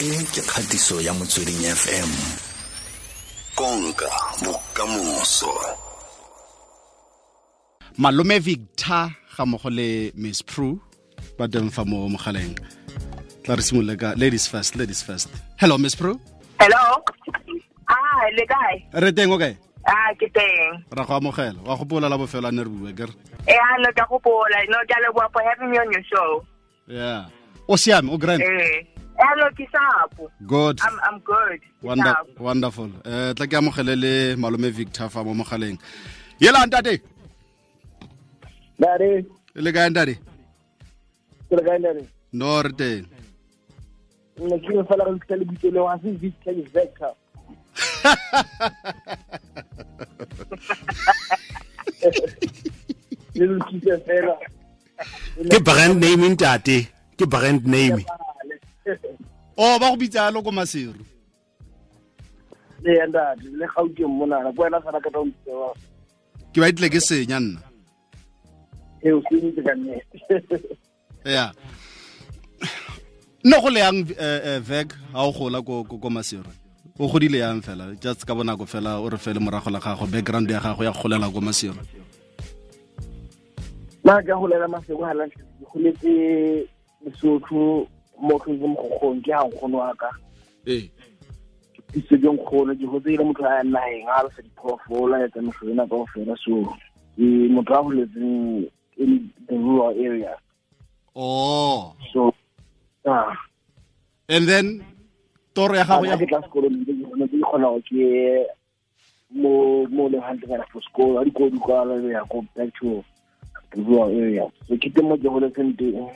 e ke kgatiso ya motsweding fm konka bokamoso. Malome victor ga mogo le miss pru ba teng fa mo mogaleng. Tla re simolole ka ladies first ladies first. Hello miss pru Hello. Ah, le kae? re teng o kae Ah, ke teng. ra go amogela. Wa gopola la bofelo a ne re bue kere Eh, ano ka gopola, no ke a leboha for having me on your show. yeah. O siame o grand? Eh. Hello, ke good I'm I'm good. Ke Wonder, sapo. wonderful eh tla ke amogele le malome victor fa mo mogaleng yela ntate Dari, e le kae ntate kira kain dari. no re teng Nna ke me fela go tlisa le bitso le wa se Victor le Vektor. Le lokise fela. ke brand name ntate ke brand name o ba go bitsa yalo ko maseru ndati, le gauteng monana, ko wena sana ka tao ntse wa. ke ba itlile ke senya nna E o se ntse ka nnete. ya nne go le yang veg eh, ga o gola ko maseru o godile yang fela just ka bonako fela o re fele morago la gago background ya gago ya golela ko maseru Na ka go lela masego ha lantle. Go le Lesotho mo go mo gogong ke ha nkgono wa ka. ee. Ke se ke nkgono ke hotse ile motho a naheng a re sa diphoofolo ya tsa mehlena ka ofela so ke motho a goletseng in the rural area. Oh. So ah and then toro ya gago ya ke tla sekolong ke ke kgona go ke mo mo le hantle kana for school a dikolo di kwa le ya go back to the rural area. So ke temo ke holetseng teng. yeah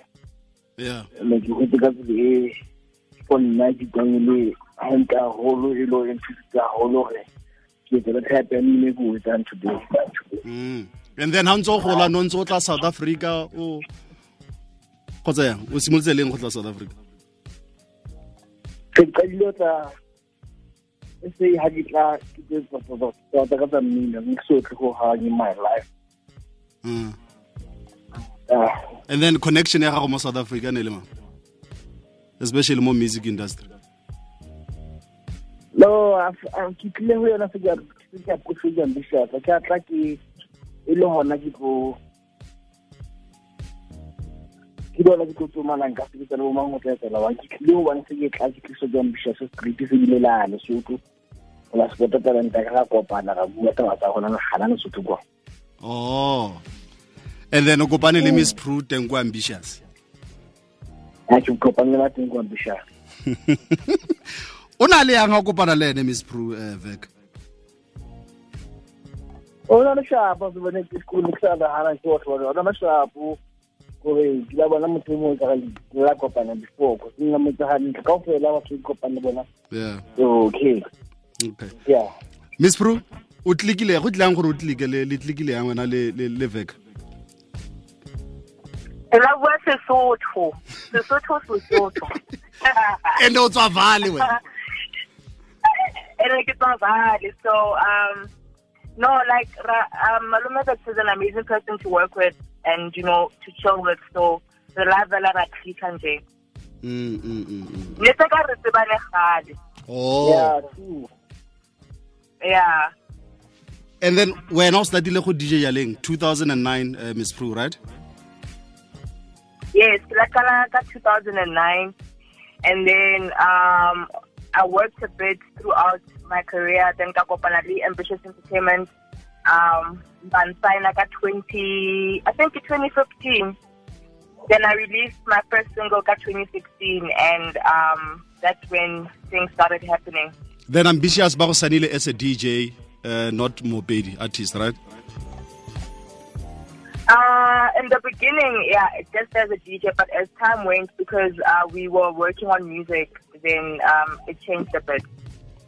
mme ke hotse ka e for nna ke tsang le hantle haholo e lo e nthusitse haholo gore ke etse le type ya mmino e ke o etsang today and then ha ntse o gola no ntse o tla south africa o kgotsa yang? O simolotse leng go tla south africa? Ke qadile o tla e se ha ke tla ke tse tota ka tsa ke sotlhe go hang in my life. Mm. Ah. And then connection ya gago mo south africa ne le mang? Especially mo music industry. No ke tlile ho yona se ke a- se ke a ke e le hona ke tlo ke bona ke tlo tsomanang ka se le tsela o tla etela wa ke tlile go bane se ke tla ke tliso ke se street se bile la lesotho. O la sport talenta ka ga kopana ra bua taba tsa gona le gana lesotho kwa oh and then o kopane le miss pru teng ko ambitious. Ke kopane le bateng ko ambitious. O na le yang ga o kopana le ene miss pru eh, vek? O na le shapo se bone ke sekolo ke sa nagana ke batho ba o na le shapo gore ke la bona motho o mongwe ka la kopana before go nna nna motse gantle ka ofela batho ke kopane le bona. Yeah. Okay. Okay. Yeah. Miss pru o tlikile go tlang gore o tlike le le tlikile ya wena le le le vek? Re la bua Sesotho. Sesotho Sesotho. and o tswa vale wena And like it's not bad. So um no, like um Malume Vex is an amazing person to work with and you know to chill with. So re la vela ra click nje. mm, mm, mm, mm. Ne se ka re tsebane gale. oh yeah true Yeah. and then wena o startile go dj Yaleng, 2009 uh, miss pru right Yes, la kala ka 2009 and then um I worked a bit throughout my career. Then ka kopana le Ambitious Entertainment. Um ban sign ka 20 I think 2015 then I released my first single ka 2016 and um that's when things started happening. Then ambitious ba go sanile as a dj uh, not mopedi artist right in the beginning, yeah, just as a DJ, but as time went, because uh, we were working on music, then um, it changed a bit.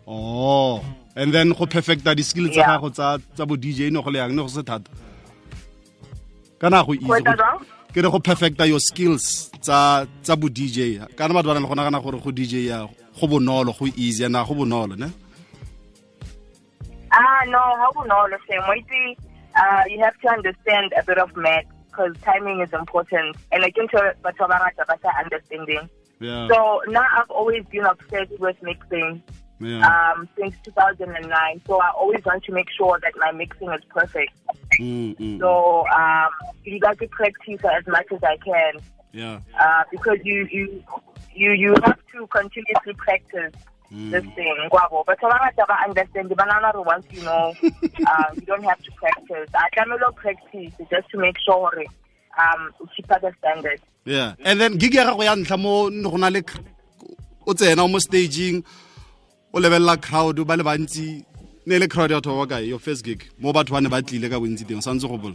oh and then go perfecta di-skill tsa gago tsa bo dj ne go le yang ne go se thata kana go easy Go etsa go- jwang? ke re go perfecta your skills tsa tsa bo dj kana batho ba na le go nagana gore go dj ya go bonolo go easy na go bonolo ne Ah, no, how the same? Wait, uh, you have to understand a bit of math because timing is important. And I can tell but a better understanding. Yeah. So now I've always been obsessed with mixing yeah. um, since 2009. So I always want to make sure that my mixing is perfect. Mm, mm, So um, you got to practice as much as I can yeah. uh, because you you you you have to continuously practice this thing. But so I understand the banana once you know, um, you don't have to practice. I can practice just to make sure um, you keep the standard. yeah and then gig ya gago ya ntlha mo go na le o tsena mo staging o lebelela crowd ba le bantsi ne le crowd ya batho ba kae your first gig mo batho ba ne ba tlile ka bontsi teng santse go bola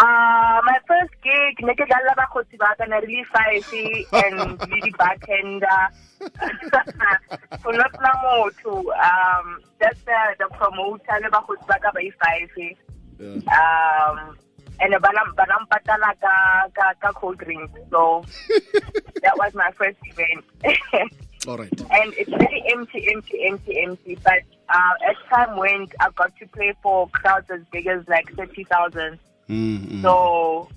uh, my first gig, ne ke dlalla ba khotsi ba ka na really five and really di bartender. For not long ago, Um just the, the promoter I ba khotsi ba ka ba five. Um and ba la ba la ka ka ka cold drink. So that was my first event. All right. And it's very empty, empty, empty, empty. But uh, as time went, I got to play for crowds as big as like 30,000. Mm-hmm. So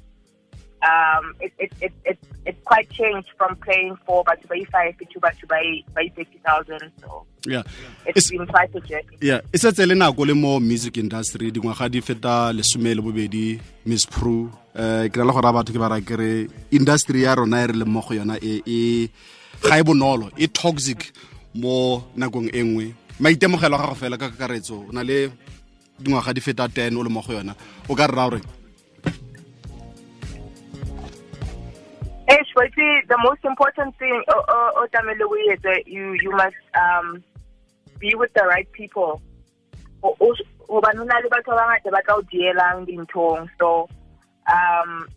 um, it, it, it, it, it's quite changed from playing for Batubai 5 to Batubai 30,000. So yeah. it's, it's E setse le nako le mo music industry dingwaga di feta lesome le bobedi miss pro um eh, ke na le gore a batho ke ba rakere industry ya rona e re leng le mmogo yona e, e ga e bonolo e toxic mo nakong e nngwe maitemogelo a gago fela ka kakaretso o na le dingwaga di feta 10 o le mo go yona o ka rra goreng but see, the most important thing, uh, uh, uh, Tamile, we is that you you must um, be with the right people. O- o- hobane ho na le batho ba bangata ba tla o dielang dinthong so um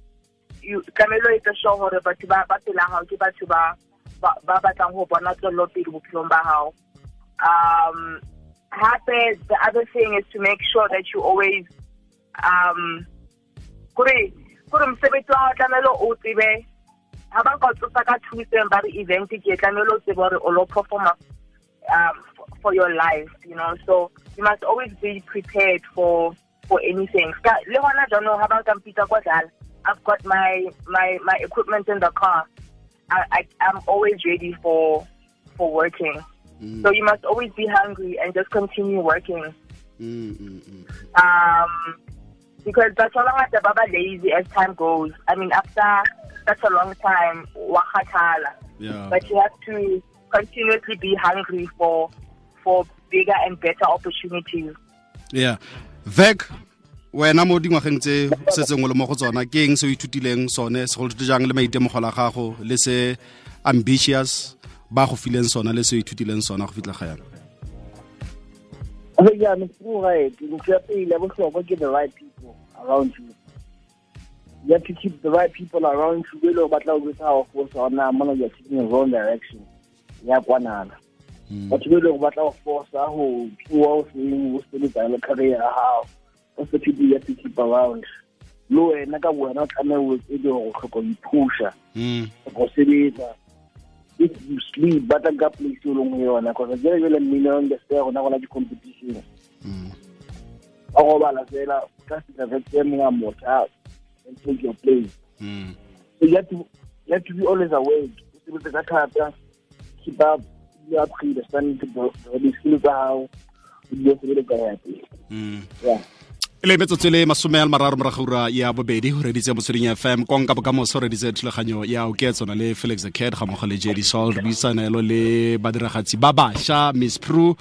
you tlamehile o ba ba ba ba ba batlang ho bona tswelopele bophelong ba hao um hape the other thing is to make sure that you always um kore kore mosebetsi wa tlamehile o tsebe ha ba nka tsosa ka thuseng ba re event ke tlamehile o tsebe hore o lo performa um, for your life, you know. So you must always be prepared for for anything. Le hona jaanong ha ba nka mpitsa kwa dlala, I've got my my my equipment in the car. I, I I'm always ready for for working. So you must always be hungry and just continue working. mm, mm, mm. Um, because that's all I have baba lazy as time goes. I mean, after such a long time, wakhatala yeah but you have to continuously be hungry for for bigger and better opportunities. yeah vek wena mo dingwageng tse o setseng o le mo go tsona ke eng se o ithutileng sone segolo jang le maitemogelo a gago le se ambitious ba go fileng sona le se o ithutileng sona go fitlha ga yana I think, yeah, Mr. Wu, right. In Japan, level the right people around you. You have to keep the right people around you. We know about with our force on now, man, you're taking the wrong direction. Yeah, one other. But we know about force, our whole two hours, we still in career, how. That's the people you have to keep around. Lo wena ka wena o tlameha o etse dilo go tlhoka go ipusha Mm, go sebetsa if you sleep ba tla nka place e leng go yona because jele jele mmino on the stair gona gona di-competition mm. ba gobala fela o tla fitla veke mongwe a motha and take your place Mm. so you have to, you have to be always aware. o sebetse ka thata keep up. You are pre standing to di-skill tsa gago o dilo sebele ka ya pele Mm. yeah. Le metsotso le masome a mararo morago ura ya bobedi o reditse motsweding fm konka bokamoso o reditse thulaganyo ya oketsona le felix acad ga mmogo le jd sol re buisanelo le badiragatsi ba bašwa miss pru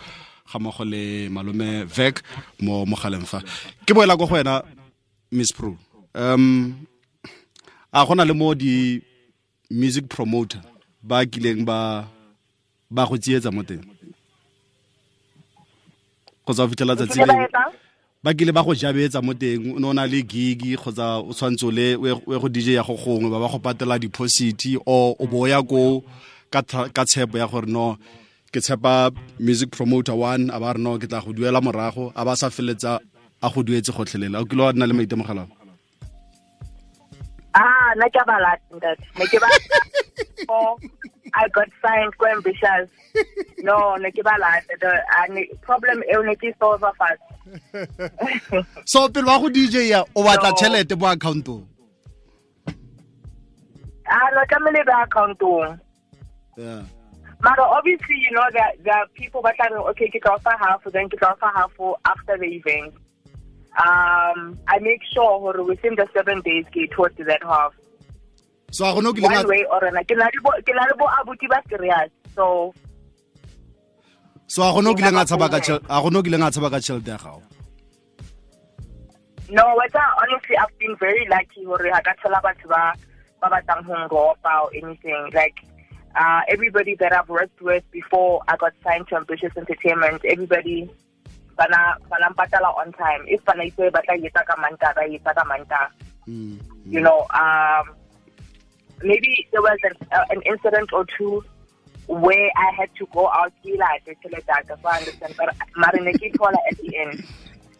ga mmogo le malome vec mo mogaleng fa. Ke boela ko go wena miss pru um a gona le mo di music promoter ba kileng ba ba go tsietsa mo teng. Go tsa go fitlhela tsatsi Ntho e ba kile ba go jabetsa mo teng o ne o na le gigi kgotsa o tshwanetse o le o o go dj ya go gongwe ba ba go patela deposit or o bo o ya ko ka tshepo ya gore no ke tshepa music promoter one a ba re no ke tla go duela morago a ba sa feletsa a go duetse gotlhelela o kile wa nna le maitemogelo Ah, na ke ba lata ntate. Ne ke ba Oh, I got signed ko ambitious. No, ne ke ba lata. The ne- problem e ne ke solve fast. so pele wa go dj ya o batla tšhelete mo accountong Ah, no, tlamehile ba accountong. yeah But obviously, you know, that there are people that are okay, kick off a half, then kick off a half after the event. Um, I make sure within the seven days get towards that half. so a gone o kileng One way or another. Ke na le bo- ke na le bo abuti ba serious. So, so a gone o kileng a tshaba ka a gone o kileng a tshaba ka tšhelete ya gago no, whether honestly, I've been very lucky hore ha ka thola batho ba ba batlang ho ngopa or anything. Like, uh, everybody that I've worked with before I got signed to Ambitious Entertainment, everybody bana bana mpatala on time. If bana itse ba tla etsa ka manta, ba yetsa ka manta. Mm, You know, um, maybe there was an, uh, an incident or two where I had to go out kila at the teledata, so I understand. But Marine ke thola at the end.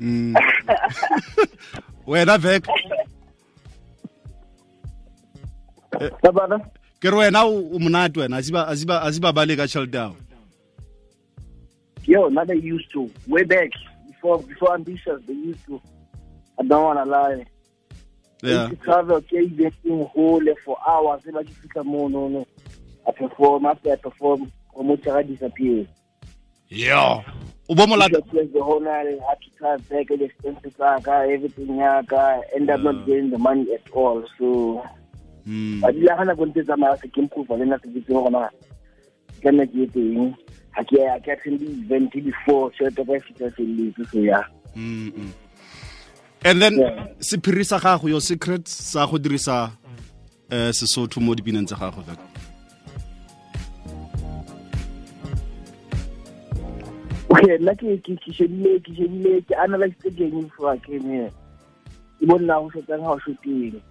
mm. wena vek ke re wena o monate wena a ziba a se a se ba bale ka tšhelete yago Yo, now they used to. Way back, before before ambitious, they used to. I don't wanna lie. They yeah used to travel, okay, they sing whole for hours. They like to more, no, no. I perform, after I perform, promoter disappears. yo o bo molata the whole night, I had to try back the expenses, like, everything, like, I end up not getting the money at all. So, Mm, ba dile gana go ntse tsamaya ke improve le nna ke tseng gona ka nna ke teng ga ke ya ke attend event before tšhelete ka e fitlha feletse so ya. Mm, mm. and then Yeah. sephiri sa gago yo secret sa go dirisa um sesotho mo dipineng tsa gago that okay nna ke ke ke shebile ke shebile ke analyze game before I came here ke bona go shotang ha o shoteng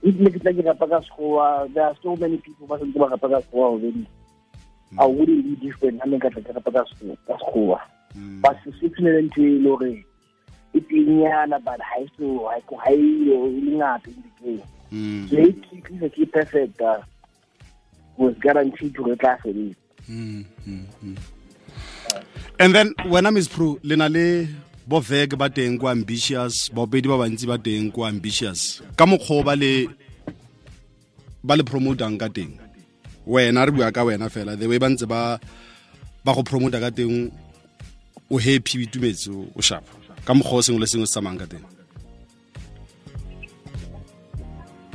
ebile ke tla ke rapa ka sekgowa there are so many people ba santse ba rapa ka sekgowa already I wouldn't be different ka rapa ka sekgowa ka sekgowa. But sesotho ne le ntho e le gore e tengyana but ha so ha e- ha e le ngata in the game Mm, so e tlisa ke perfect uh, was guaranteed to re tla sebetsa mm, mm, mm. and then wena miss pru le na le bo vek ba teng ko ambitious baopedi ba bantsi ba teng ko ambitious. Ka mokgwa ba le ba le promotang ka teng wena re bua ka wena fela the way ba ntse ba ba go promota ka teng o happy o itumetse o sharp ka mokgwa o sengwe le sengwe se tsamayang ka teng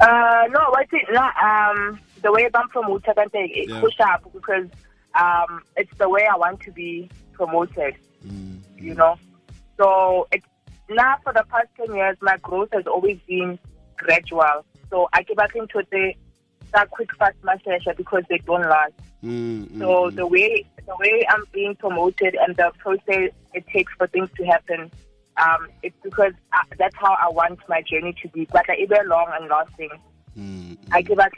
Uh, no, what's it? No, um, the way I'm promoted, I think it Yeah. push up because um, it's the way I want to be promoted. You know, so it's now for the past ten years, my growth has always been gradual. So I give back into the that quick fast master because they don't last. Mm, mm, So the way the way I'm being promoted and the process it takes for things to happen, um, it's because I, that's how I want my journey to be. But like, either long and lasting. mm, I give back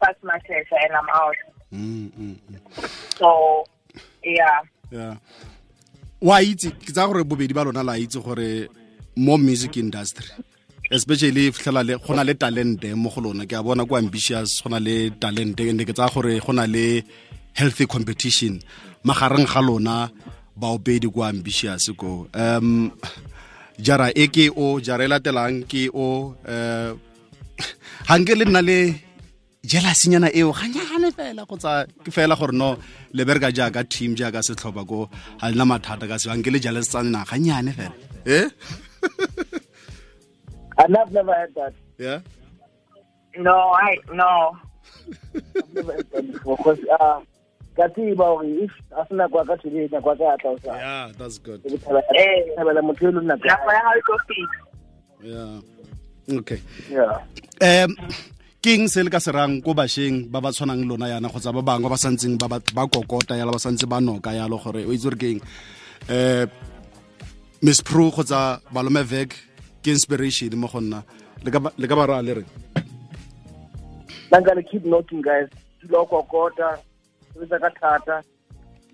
fast my and I'm out. mm, mm, mm. So yeah. yeah wa itse ke tsa gore bobedi ba lona la itse gore mo music industry especially fitlhela le go na le talente mo go lona. Ke a bona ko ambitious go na le talente and ke tsaya gore go na le healthy competition magareng ga lona baopedi ko ambitious ko. Um jara e ke o jara e latelang ke o um ga nke le nna le jealousnyana eo ganyane fela go tsa ke fela gore no le bereka jaaka team jaaka setlhopha ko ga lena mathata ka seo anke le jealous tsana ganyane fela. Eh And I've never heard that. Yeah. No, I no. Yeah, that's good. Yeah. Okay. Yeah. Um keng se le ka serang ko bašweng ba ba tshwanang lona yana kgotsa ba bangwe ba santseng ba kokota yalo ba santse ba noka yalo gore o itse gore keng um miss pro kgotsa balomeveg ke inspiration mo go nna. Le ka ba- ra le reng I'm le keep knocking guys. Dula o kokota sebetsa ka thata.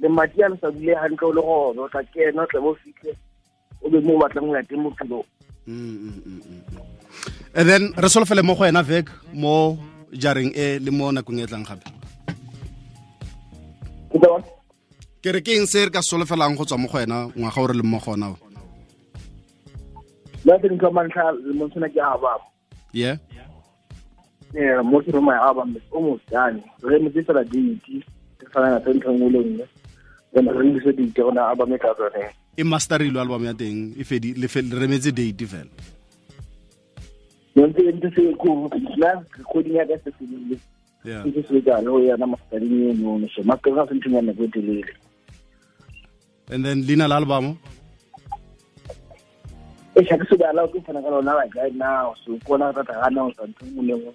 Le madi a le sa dule hantle o le gone o tla kena o tla bo o fitlhe o be mo o batlang go ya teng bophelong Mm, mm, mm, and then re solofele mo go ena vek mo jareng e le mo nakong e tlang gape. Ke re ke eng se re ka solofelang go tswa mo go ena ngwaga o re leng mo gona o ke ntho ya mantlha lemong sena ke a baba yeah? Yeah most of my album is almost done. Re metse fela date ke fana na ntho nngwe le nngwe. Then re ntse date gona album e ka tsone e masterilwe album ya teng e fedi le fe- le remetse date fela. Yonke into se ko la recording ya ka se se yeah. Ntse se ka lo ya na mastering eno no so mastering ga se ntho ya nako telele. And then leina la album e sha ke se ba ke fana ka lona like right now so kona ka ta gana o sa ntho nngwe le nngwe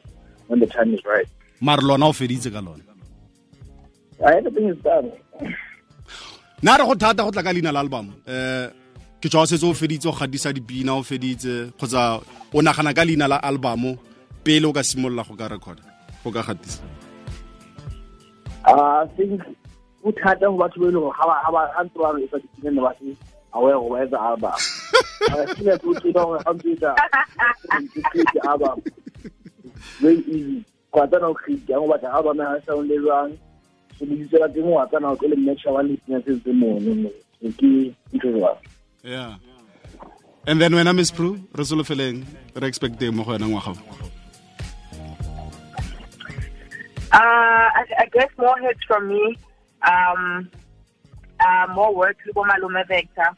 when the time is right. Mare lona o feditse ka lona. Everything is done na re go thata go tla ka leina la album eh ke tswa o setse o feditse o gatisa dipina o feditse kgotsa o nagana ka leina la album pele o ka simolola go ka recorda go ka gatisa? I think go thata go batho ba e leng gore ga ntse ba etsa dipina ne ba se aware go ba etsa album o create album very easy go tsana go create yang o batla album ya sound le jwang so le la teng wa tsana go tlo le matcha wa lepina se se mono ke ntho yeah and then wena miss pru re solofeleng re expecteng mo go wena ngwaga? Uh, I, I guess more hits from me. Um, uh, more work with Malume Vektor.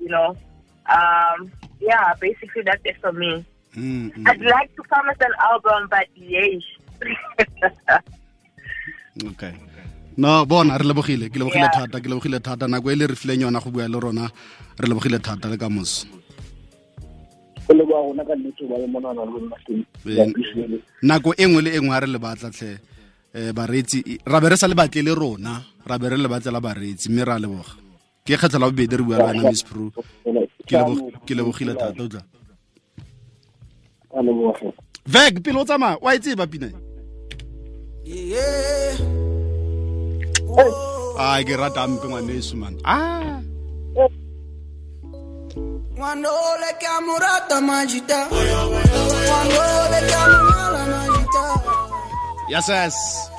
You know. Um, yeah, basically that's it for me. Mm -hmm. I'd like to promise an album, but yes. okay. No bona re lebogile. Ke lebogile thata ke lebogile thata. Nako e le re fileng yona go bua le rona re lebogile thata le ka moso. It. nako e nngwe le e nngwe a re le batlatlhe um bareetsi ra be re sa le batle le rona ra be re le batlela bareetsi mme ra leboga. Ke kgetlho la bobedi re bua le wena miss ke lebogile thata o tla veg pele o tsamaya o a etse ba pina? A ke rata mpe ngwane eso man ah. a